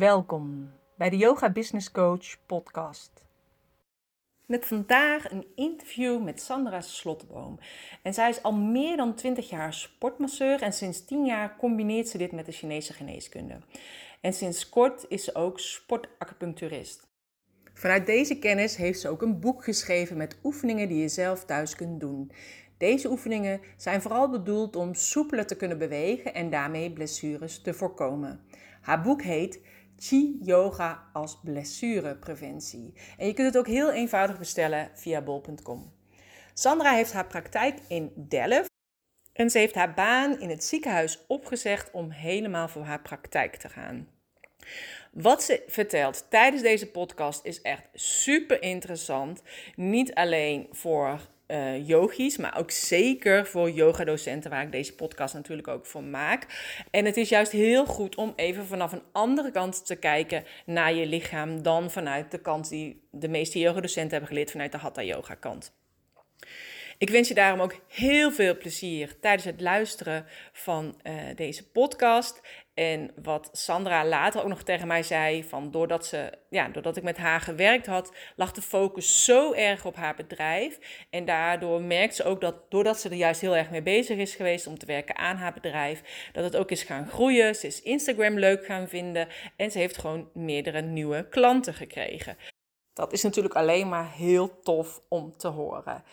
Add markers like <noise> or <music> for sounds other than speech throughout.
Welkom bij de Yoga Business Coach podcast. Met vandaag een interview met Sandra Slotboom. En zij is al meer dan 20 jaar sportmasseur en sinds 10 jaar combineert ze dit met de Chinese geneeskunde. En sinds kort is ze ook sportacupuncturist. Vanuit deze kennis heeft ze ook een boek geschreven met oefeningen die je zelf thuis kunt doen. Deze oefeningen zijn vooral bedoeld om soepeler te kunnen bewegen en daarmee blessures te voorkomen. Haar boek heet Chi Yoga als blessurepreventie. En je kunt het ook heel eenvoudig bestellen via bol.com. Sandra heeft haar praktijk in Delft en ze heeft haar baan in het ziekenhuis opgezegd om helemaal voor haar praktijk te gaan. Wat ze vertelt tijdens deze podcast is echt super interessant. Niet alleen voor uh, yogis, maar ook zeker voor yogadocenten, waar ik deze podcast natuurlijk ook voor maak. En het is juist heel goed om even vanaf een andere kant te kijken naar je lichaam dan vanuit de kant die de meeste yogadocenten hebben geleerd, vanuit de Hatha Yoga kant. Ik wens je daarom ook heel veel plezier tijdens het luisteren van uh, deze podcast. En wat Sandra later ook nog tegen mij zei, van doordat, ze, ja, doordat ik met haar gewerkt had, lag de focus zo erg op haar bedrijf. En daardoor merkt ze ook dat, doordat ze er juist heel erg mee bezig is geweest om te werken aan haar bedrijf, dat het ook is gaan groeien. Ze is Instagram leuk gaan vinden en ze heeft gewoon meerdere nieuwe klanten gekregen. Dat is natuurlijk alleen maar heel tof om te horen.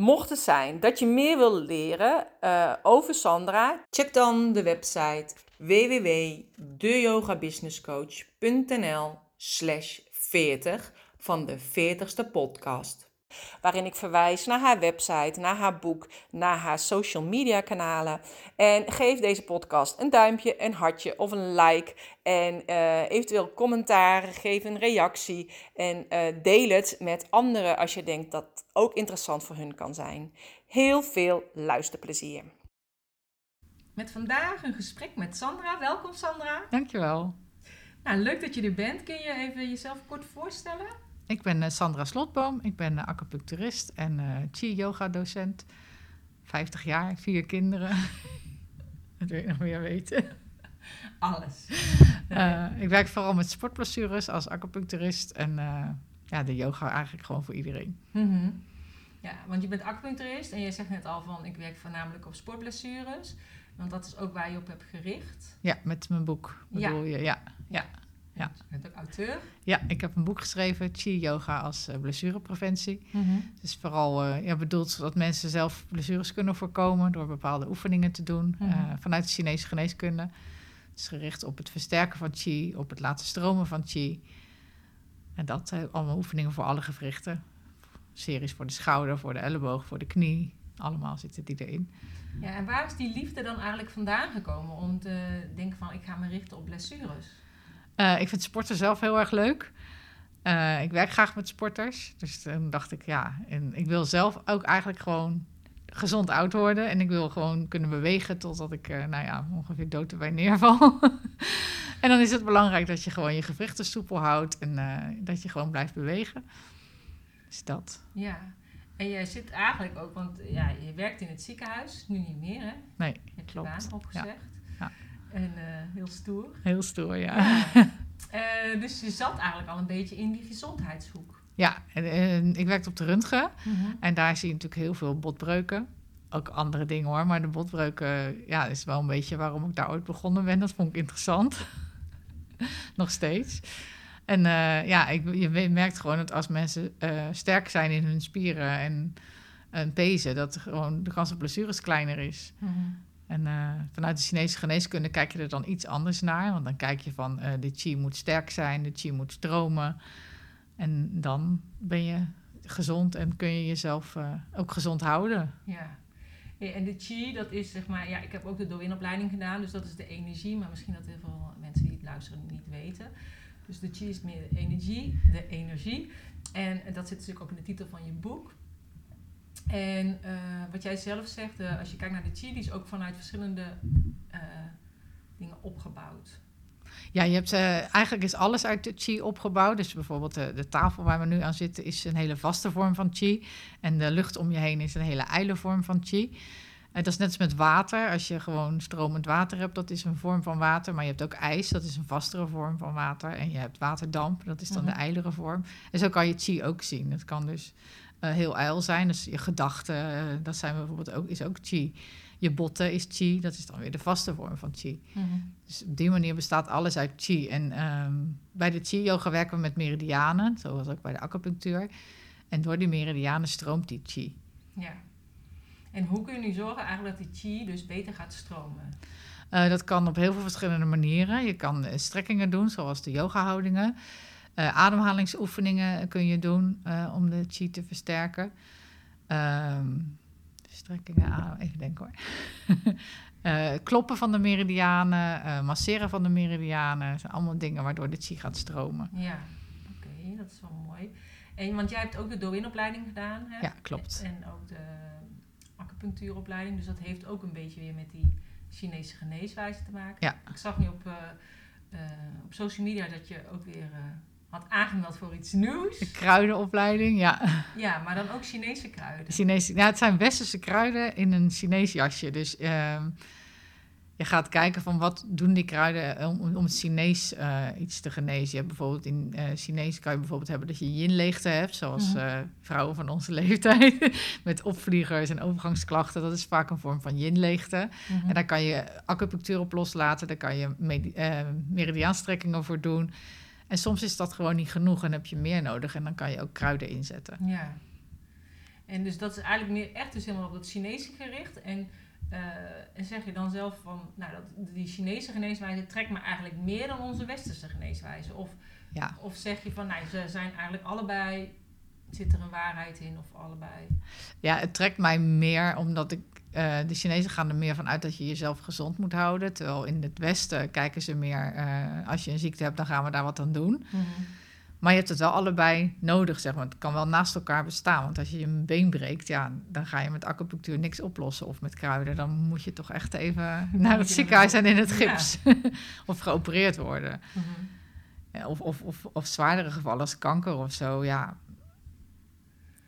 Mocht het zijn dat je meer wil leren uh, over Sandra, check dan de website www.deyogabusinesscoach.nl slash 40 van de 40ste podcast. Waarin ik verwijs naar haar website, naar haar boek, naar haar social media kanalen. En geef deze podcast een duimpje, een hartje of een like. En uh, eventueel commentaar, geef een reactie. En uh, deel het met anderen als je denkt dat het ook interessant voor hun kan zijn. Heel veel luisterplezier. Met vandaag een gesprek met Sandra. Welkom Sandra. Dankjewel. Nou, leuk dat je er bent. Kun je even jezelf kort voorstellen? Ik ben eh, Sandra Slotboom. Ik ben uh, acupuncturist en uh, chi-yoga docent. 50 jaar, vier kinderen. <laughs> dat wil je nog meer weten. Alles. <laughs> ik werk vooral met sportblessures als acupuncturist. En ja, de yoga eigenlijk gewoon voor iedereen. Mm Ja, want je bent acupuncturist en je zegt net al van... ik werk voornamelijk op sportblessures. Want dat is ook waar je op hebt gericht. Ja, met mijn boek bedoel je, ja. ja. Ja. Je bent ook auteur? Ja, ik heb een boek geschreven, Chi Yoga als uh, blessurepreventie. Mm Dus vooral uh, ja, bedoeld zodat mensen zelf blessures kunnen voorkomen door bepaalde oefeningen te doen mm -hmm. uh, vanuit de Chinese geneeskunde. Het is gericht op het versterken van Chi, op het laten stromen van Chi. En dat, allemaal oefeningen voor alle gewrichten. Series voor de schouder, voor de elleboog, voor de knie. Allemaal zitten die erin. Ja, en waar is die liefde dan eigenlijk vandaan gekomen om te denken van ik ga me richten op blessures? Uh, ik vind sporten zelf heel erg leuk. Uh, ik werk graag met sporters. Dus toen dacht ik, ja, en ik wil zelf ook eigenlijk gewoon gezond oud worden. En ik wil gewoon kunnen bewegen totdat ik, uh, nou ja, ongeveer dood erbij neerval. <laughs> en dan is het belangrijk dat je gewoon je gewrichten soepel houdt en dat je gewoon blijft bewegen. Dus dat. Ja, en jij zit eigenlijk ook, want ja, je werkt in het ziekenhuis, nu niet meer hè? Nee, je hebt klopt. je baan opgezegd. Ja. En uh, heel stoer. Heel stoer, ja. ja. Uh, <laughs> dus je zat eigenlijk al een beetje in die gezondheidshoek. Ja, en, en ik werkte op de röntgen. Mm -hmm. En daar zie je natuurlijk heel veel botbreuken. Ook andere dingen hoor, maar de botbreuken ja, is wel een beetje waarom ik daar ooit begonnen ben. Dat vond ik interessant. <laughs> Nog steeds. En uh, ja, ik, je merkt gewoon dat als mensen uh, sterk zijn in hun spieren en, en pezen, dat gewoon de kans op blessures kleiner is. Mm -hmm. En uh, vanuit de Chinese geneeskunde kijk je er dan iets anders naar. Want dan kijk je van de chi moet sterk zijn, de chi moet stromen. En dan ben je gezond en kun je jezelf ook gezond houden. Ja. En de chi, dat is zeg maar, ja, ik heb ook de do-in-opleiding gedaan, dus dat is de energie. Maar misschien dat heel veel mensen die het luisteren niet weten. Dus de chi is meer energie, de energie. En dat zit natuurlijk ook in de titel van je boek. En uh, wat jij zelf zegt, uh, als je kijkt naar de chi, die is ook vanuit verschillende uh, dingen opgebouwd. Ja, je hebt, eigenlijk is alles uit de chi opgebouwd. Dus bijvoorbeeld de, de, tafel waar we nu aan zitten is een hele vaste vorm van chi. En de lucht om je heen is een hele ijle vorm van chi. En dat is net als met water. Als je gewoon stromend water hebt, dat is een vorm van water. Maar je hebt ook ijs, dat is een vastere vorm van water. En je hebt waterdamp, dat is dan de Mhm. ijlere vorm. En zo kan je chi ook zien. Het kan dus eh, heel ijl zijn. Dus je gedachten, eh, dat zijn bijvoorbeeld ook, is ook chi. Je botten is chi, dat is dan weer de vaste vorm van chi. Mhm. Dus op die manier bestaat alles uit chi. En ehm, bij de chi-yoga werken we met meridianen, zoals ook bij de acupunctuur. En door die meridianen stroomt die chi. Ja. En hoe kun je nu zorgen eigenlijk dat die chi dus beter gaat stromen? Eh, dat kan op heel veel verschillende manieren. Je kan strekkingen doen, zoals de yoga-houdingen. Eh, ademhalingsoefeningen kun je doen eh, om de chi te versterken. Ehm, strekkingen, adem, even denken hoor. <laughs> Eh, kloppen van de meridianen, masseren van de meridianen. Zijn allemaal dingen waardoor de chi gaat stromen. Ja, oké, dat is wel mooi. En, want jij hebt ook de Do-in-opleiding gedaan, hè? Ja, klopt. En ook de acupunctuuropleiding. Dus dat heeft ook een beetje weer met die Chinese geneeswijze te maken. Ja. Ik zag nu op, op social media dat je ook weer had aangemeld voor iets nieuws. De kruidenopleiding, ja. Ja, maar dan ook Chinese kruiden. Chinese, ja, het zijn westerse kruiden in een Chinees jasje. Dus ehm, je gaat kijken van wat doen die kruiden om, om het Chinees eh, iets te genezen. Je hebt bijvoorbeeld in eh Chinees kan je bijvoorbeeld hebben dat je yin-leegte hebt, zoals Mhm. eh, vrouwen van onze <laughs> leeftijd met opvliegers en overgangsklachten. Dat is vaak een vorm van yin-leegte. Mhm. En daar kan je acupunctuur op loslaten, daar kan je meridiaanstrekkingen voor doen. En soms is dat gewoon niet genoeg en heb je meer nodig en dan kan je ook kruiden inzetten. Ja. En dus dat is eigenlijk meer echt dus helemaal op dat Chinese gericht. En, eh, en zeg je dan zelf van, nou, dat, die Chinese geneeswijze trekt me eigenlijk meer dan onze westerse geneeswijze? Of, Ja. of zeg je van, nou, ze zijn eigenlijk allebei, zit er een waarheid in of allebei? Ja, het trekt mij meer omdat ik. Eh, de Chinezen gaan er meer van uit dat je jezelf gezond moet houden. Terwijl in het Westen kijken ze meer. eh, als je een ziekte hebt, dan gaan we daar wat aan doen. Maar je hebt het wel allebei nodig, zeg maar. Het kan wel naast elkaar bestaan. Want als je een been breekt, ja, dan ga je met acupunctuur niks oplossen. Of met kruiden. Dan moet je toch echt even naar het je ziekenhuis en in het Ja. gips. <laughs> of geopereerd worden. Mhm. Ja, of, of, of, of zwaardere gevallen als kanker of zo. Ja,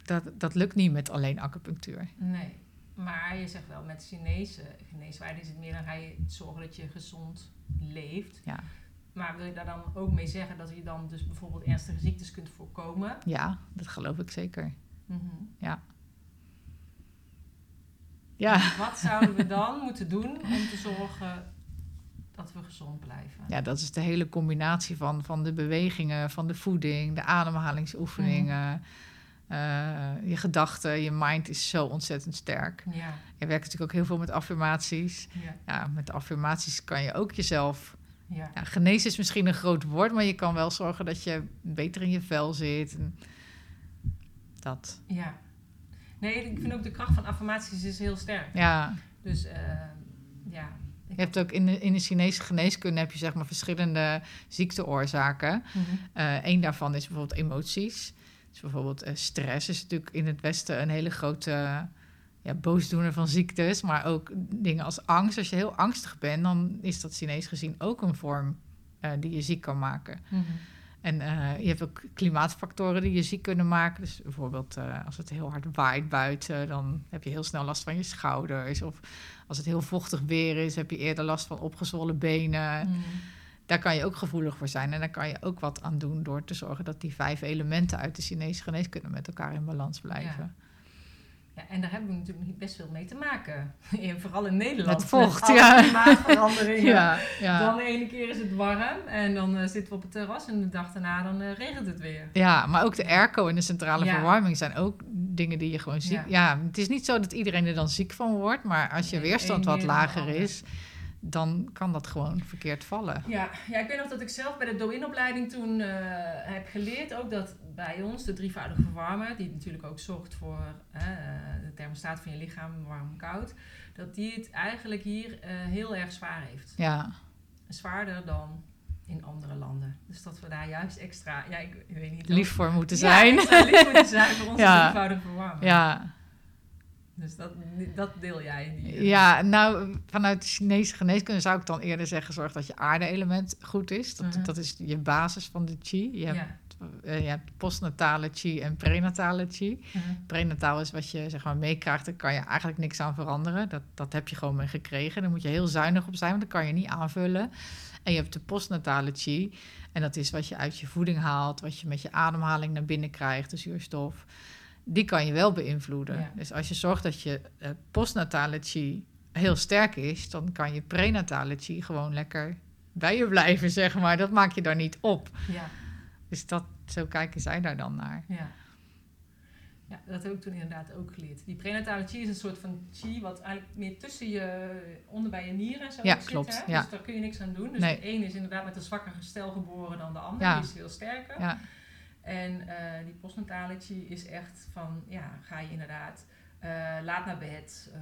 dat, dat lukt niet met alleen acupunctuur. Nee. Maar je zegt wel, met Chinese geneeswijze is het meer dan ga je zorgen dat je gezond leeft. Ja. Maar wil je daar dan ook mee zeggen dat je dan dus bijvoorbeeld ernstige ziektes kunt voorkomen? Ja, dat geloof ik zeker. Mhm. Ja, Wat zouden we dan <laughs> moeten doen om te zorgen dat we gezond blijven? ja dat is de hele combinatie van, van de bewegingen, van de voeding, de ademhalingsoefeningen. eh, je gedachten, je mind is zo ontzettend sterk. Ja, Je werkt natuurlijk ook heel veel met affirmaties. ja, Ja, met affirmaties kan je ook jezelf... ja. Ja, genezen is misschien een groot woord, maar je kan wel zorgen dat je beter in je vel zit. En dat, ja. Nee, ik vind ook de kracht van affirmaties is heel sterk. ja... Dus eh, ja. Je hebt ook in de, in de Chinese geneeskunde heb je zeg maar verschillende ziekteoorzaken. Eh Eén daarvan is bijvoorbeeld emoties. Dus bijvoorbeeld eh, stress is natuurlijk in het Westen een hele grote ja, boosdoener van ziektes. Maar ook dingen als angst. Als je heel angstig bent, dan is dat Chinees gezien ook een vorm eh, die je ziek kan maken. Mhm. En eh, je hebt ook klimaatfactoren die je ziek kunnen maken. Dus bijvoorbeeld eh, als het heel hard waait buiten, dan heb je heel snel last van je schouders. Of als het heel vochtig weer is, heb je eerder last van opgezwollen benen. Mhm. Daar kan je ook gevoelig voor zijn. En daar kan je ook wat aan doen door te zorgen dat die vijf elementen uit de Chinese geneeskunde met elkaar in balans blijven. Ja, en daar hebben we natuurlijk niet best veel mee te maken. <laughs> En vooral in Nederland. Met vocht, ja. klimaatveranderingen. <laughs> Ja, ja. Dan de ene keer is het warm en dan eh, zitten we op het terras en de dag daarna dan eh, regent het weer. Ja, maar ook de airco en de centrale Ja. verwarming zijn ook dingen die je gewoon ziek... Ja. Ja. het is niet zo dat iedereen er dan ziek van wordt, maar als je Nee, weerstand wat lager is, dan kan dat gewoon verkeerd vallen. Ja, ja, ik weet nog dat ik zelf bij de Do-in-opleiding toen eh, heb geleerd ook dat bij ons de drievoudige verwarmer, die natuurlijk ook zorgt voor eh, de thermostaat van je lichaam, warm koud, dat die het eigenlijk hier eh, heel erg zwaar heeft. Ja, Zwaarder dan in andere landen. Dus dat we daar juist extra, ja, ik, ik weet niet. lief voor moeten Ja, zijn. extra lief moeten zijn voor <laughs> onze Ja. drievoudige verwarmer. Ja, Dus dat, dat deel jij die. ja, nou, vanuit de Chinese geneeskunde zou ik dan eerder zeggen: zorg dat je aarde-element goed is. Dat, Mhm. dat is je basis van de chi. Je hebt ja. eh, je hebt postnatale chi en prenatale chi. Prenataal is wat je zeg maar meekrijgt, daar kan je eigenlijk niks aan veranderen. Dat, dat heb je gewoon mee gekregen. Daar moet je heel zuinig op zijn, want dat kan je niet aanvullen. En je hebt de postnatale chi. En dat is wat je uit je voeding haalt, wat je met je ademhaling naar binnen krijgt, de zuurstof. Die kan je wel beïnvloeden. Ja. Dus als je zorgt dat je eh, postnatale chi heel sterk is, dan kan je prenatale chi gewoon lekker bij je blijven, <laughs> zeg maar. Dat maak je daar niet op. Ja, Dus dat, zo kijken zij daar dan naar. ja. Ja, dat heb ik toen inderdaad ook geleerd. Die prenatale chi is een soort van chi wat eigenlijk meer tussen je, onder bij je nieren en zo Ja, zit. klopt, Hè? ja. Dus daar kun je niks aan doen. Dus Nee. de ene is inderdaad met een zwakker gestel geboren dan de ander. Ja. Die is veel sterker. Ja, En eh, die postnatale chi is echt van, ja, ga je inderdaad eh, laat naar bed, eh,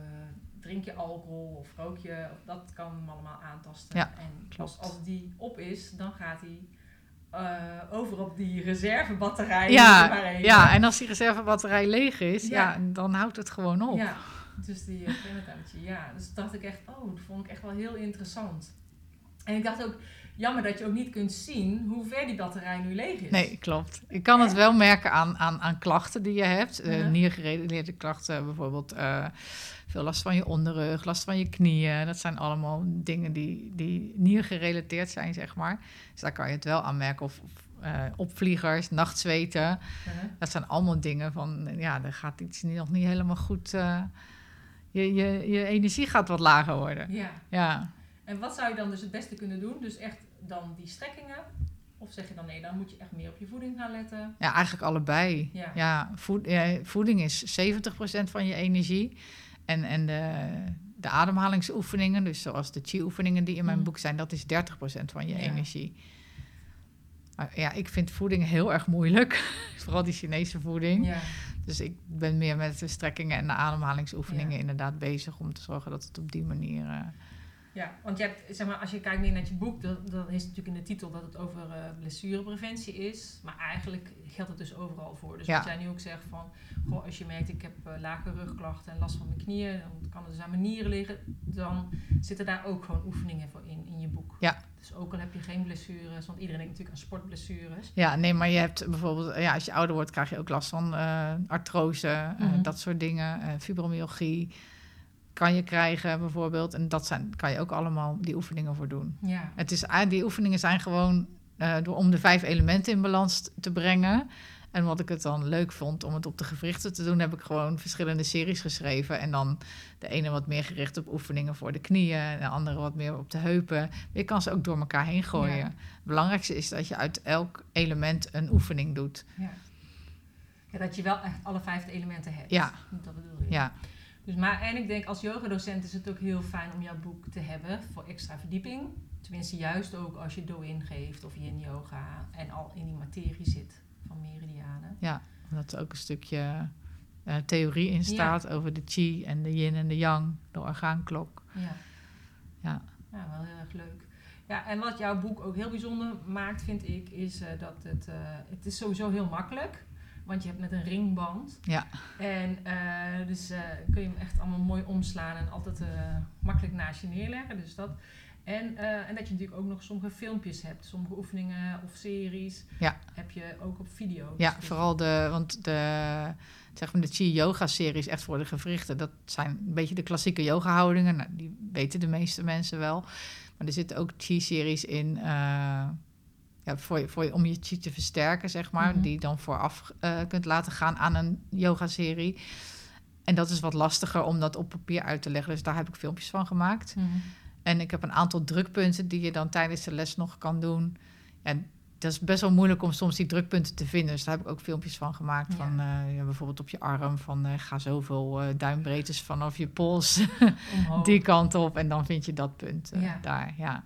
drink je alcohol of rook je, of dat kan hem allemaal aantasten. Ja, en klopt. als, als die op is, dan gaat hij over op die reservebatterij. ja, ja, en als die reservebatterij leeg is, Ja. ja. dan houdt het gewoon op. Ja, dus die uh, ja. Dus dacht ik echt, oh, dat vond ik echt wel heel interessant. En ik dacht ook, jammer dat je ook niet kunt zien hoe ver die batterij nu leeg is. Nee, klopt. Je kan het wel merken aan, aan, aan klachten die je hebt. Ja. Niergerelateerde klachten, bijvoorbeeld eh, veel last van je onderrug, last van je knieën. Dat zijn allemaal dingen die, die niergerelateerd zijn, zeg maar. Dus daar kan je het wel aan merken. Of, of eh, opvliegers, nachtzweten. Dat zijn allemaal dingen van, ja, er gaat iets niet- nog niet helemaal goed. je, je, je energie gaat wat lager worden. Ja. Ja, En wat zou je dan dus het beste kunnen doen? Dus echt dan die strekkingen? Of zeg je dan nee, dan moet je echt meer op je voeding gaan letten? ja eigenlijk allebei. Ja. Ja, voed, ja, voeding is 70% van je energie. En, en de, de ademhalingsoefeningen, dus zoals de chi-oefeningen die in mijn Mhm. boek zijn, dat is 30% van je Ja. energie. Ja, ik vind voeding heel erg moeilijk. <laughs> Vooral die Chinese voeding. Ja. Dus ik ben meer met de strekkingen en de ademhalingsoefeningen Ja. inderdaad bezig om te zorgen dat het op die manier. Eh, Ja, want je hebt, zeg maar, als je kijkt meer naar je boek, dan, dan is het natuurlijk in de titel dat het over eh, blessurepreventie is. Maar eigenlijk geldt het dus overal voor. Dus Ja. wat jij nu ook zegt van, goh, als je merkt ik heb eh, lage rugklachten en last van mijn knieën, dan kan het dus aan mijn nieren liggen. Dan zitten daar ook gewoon oefeningen voor in, in je boek. Ja. Dus ook al heb je geen blessures, want iedereen denkt natuurlijk aan sportblessures. Ja, nee, maar je hebt bijvoorbeeld, ja, als je ouder wordt, krijg je ook last van eh, artrose, eh, Mhm. dat soort dingen, eh, fibromyalgie kan je krijgen bijvoorbeeld. En dat zijn, kan je ook allemaal die oefeningen voor doen. Ja. Het is, ah, die oefeningen zijn gewoon eh, door, om de vijf elementen in balans te brengen. En wat ik het dan leuk vond om het op de gewrichten te doen, heb ik gewoon verschillende series geschreven. En dan de ene wat meer gericht op oefeningen voor de knieën, en de andere wat meer op de heupen. Je kan ze ook door elkaar heen gooien. Ja. Het belangrijkste is dat je uit elk element een oefening doet. Ja. ja. Dat je wel echt alle vijf de elementen hebt. Ja. Dat bedoel je. Ja, Dus, maar, en ik denk als yogadocent is het ook heel fijn om jouw boek te hebben voor extra verdieping. Tenminste, juist ook als je do-in geeft of yin yoga en al in die materie zit van meridianen. omdat er ook een stukje eh, theorie in staat over de chi en de yin en de yang, de orgaanklok. Ja. Ja. Ja, wel heel erg leuk. Ja, en wat jouw boek ook heel bijzonder maakt, vind ik, is eh, dat het, eh, het is sowieso heel makkelijk. Want je hebt met een ringband. Ja. En eh, dus eh, kun je hem echt allemaal mooi omslaan en altijd eh, makkelijk naast je neerleggen. Dus dat. En, en dat je natuurlijk ook nog sommige filmpjes hebt. Sommige oefeningen of series Ja. heb je ook op video. Ja, Dus- vooral de, want de, zeg maar de Chi Yoga series echt voor de gewrichten. Dat zijn een beetje de klassieke yoga houdingen. Nou, die weten de meeste mensen wel. Maar er zitten ook Chi series in, ja, voor, voor, om je Chi te versterken, zeg maar. Mhm. Die je dan vooraf eh, kunt laten gaan aan een yoga serie. En dat is wat lastiger om dat op papier uit te leggen. Dus daar heb ik filmpjes van gemaakt. Mhm. En ik heb een aantal drukpunten die je dan tijdens de les nog kan doen. En dat is best wel moeilijk om soms die drukpunten te vinden. Dus daar heb ik ook filmpjes van gemaakt. Ja. Van eh, ja, bijvoorbeeld op je arm. Van eh, ga zoveel eh duimbreedtes vanaf je pols <laughs> die kant op. En dan vind je dat punt Ja. daar. Ja.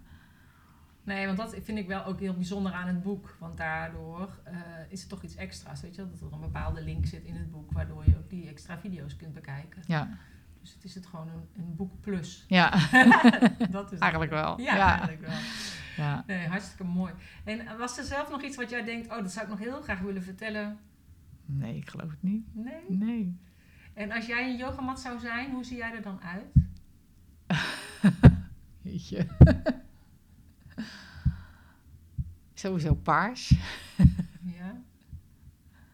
Nee, want dat vind ik wel ook heel bijzonder aan het boek. Want daardoor eh, is er toch iets extra's. Weet je wel? Dat er een bepaalde link zit in het boek. Waardoor je ook die extra video's kunt bekijken. Ja. Dus het is het gewoon een, een boek plus. ja, <laughs> dat is het. eigenlijk wel. Ja, Ja. eigenlijk wel. Ja. Nee, hartstikke mooi. En was er zelf nog iets wat jij denkt, oh, dat zou ik nog heel graag willen vertellen? Nee, ik geloof het niet. Nee? Nee. En als jij een yogamat zou zijn, hoe zie jij er dan uit? <laughs> Jeetje. Sowieso paars. Ja.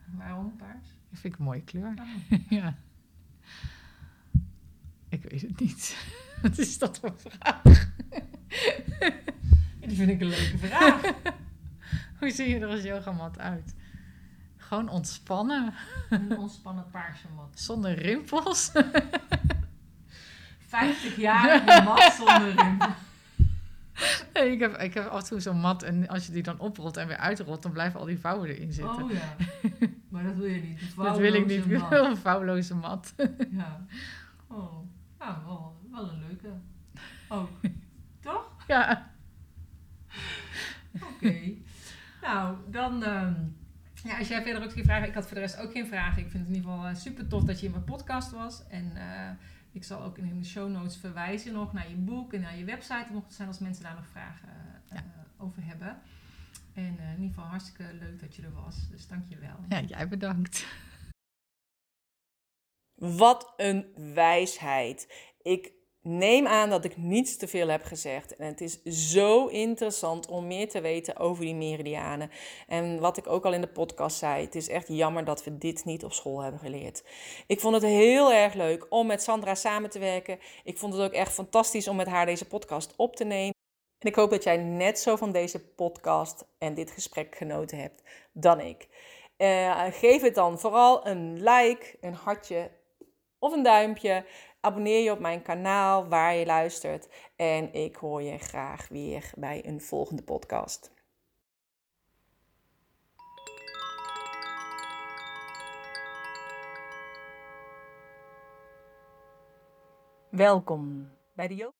Waarom paars? Dat vind ik een mooie kleur. Oh. <laughs> ja. Ik weet het niet. <laughs> Wat is dat voor vraag? Die vind ik een leuke vraag. <laughs> Hoe zie je er als yogamat uit? Gewoon ontspannen, Een ontspannen paarse mat. zonder rimpels. 50 jaar mat zonder rimpel. <laughs> Nee, ik, heb, ik heb af en toe zo'n mat en als je die dan oprolt en weer uitrolt, dan blijven al die vouwen erin zitten. Oh ja. <laughs> Maar dat wil je niet. <laughs> Dat wil ik niet. Mat. een vouwloze mat. Ja. Oh. Ja, wel, wel een leuke. Ook. Toch? ja. Oké. nou, dan... ehm, ja, als jij verder ook geen vragen... Ik had voor de rest ook geen vragen. Ik vind het in ieder geval super tof dat je in mijn podcast was. En eh, ik zal ook in de show notes verwijzen nog naar je boek en naar je website. Mocht het zijn als mensen daar nog vragen eh, Ja. over hebben. En eh, in ieder geval hartstikke leuk dat je er was. Dus dank je wel. ja, jij bedankt. Wat een wijsheid. Ik neem aan dat ik niets te veel heb gezegd. En het is zo interessant om meer te weten over die meridianen. En wat ik ook al in de podcast zei, het is echt jammer dat we dit niet op school hebben geleerd. Ik vond het heel erg leuk om met Sandra samen te werken. Ik vond het ook echt fantastisch om met haar deze podcast op te nemen. En ik hoop dat jij net zo van deze podcast en dit gesprek genoten hebt dan ik. Eh, geef het dan vooral een like, een hartje of een duimpje. Abonneer je op mijn kanaal waar je luistert. En ik hoor je graag weer bij een volgende podcast. Welkom bij de.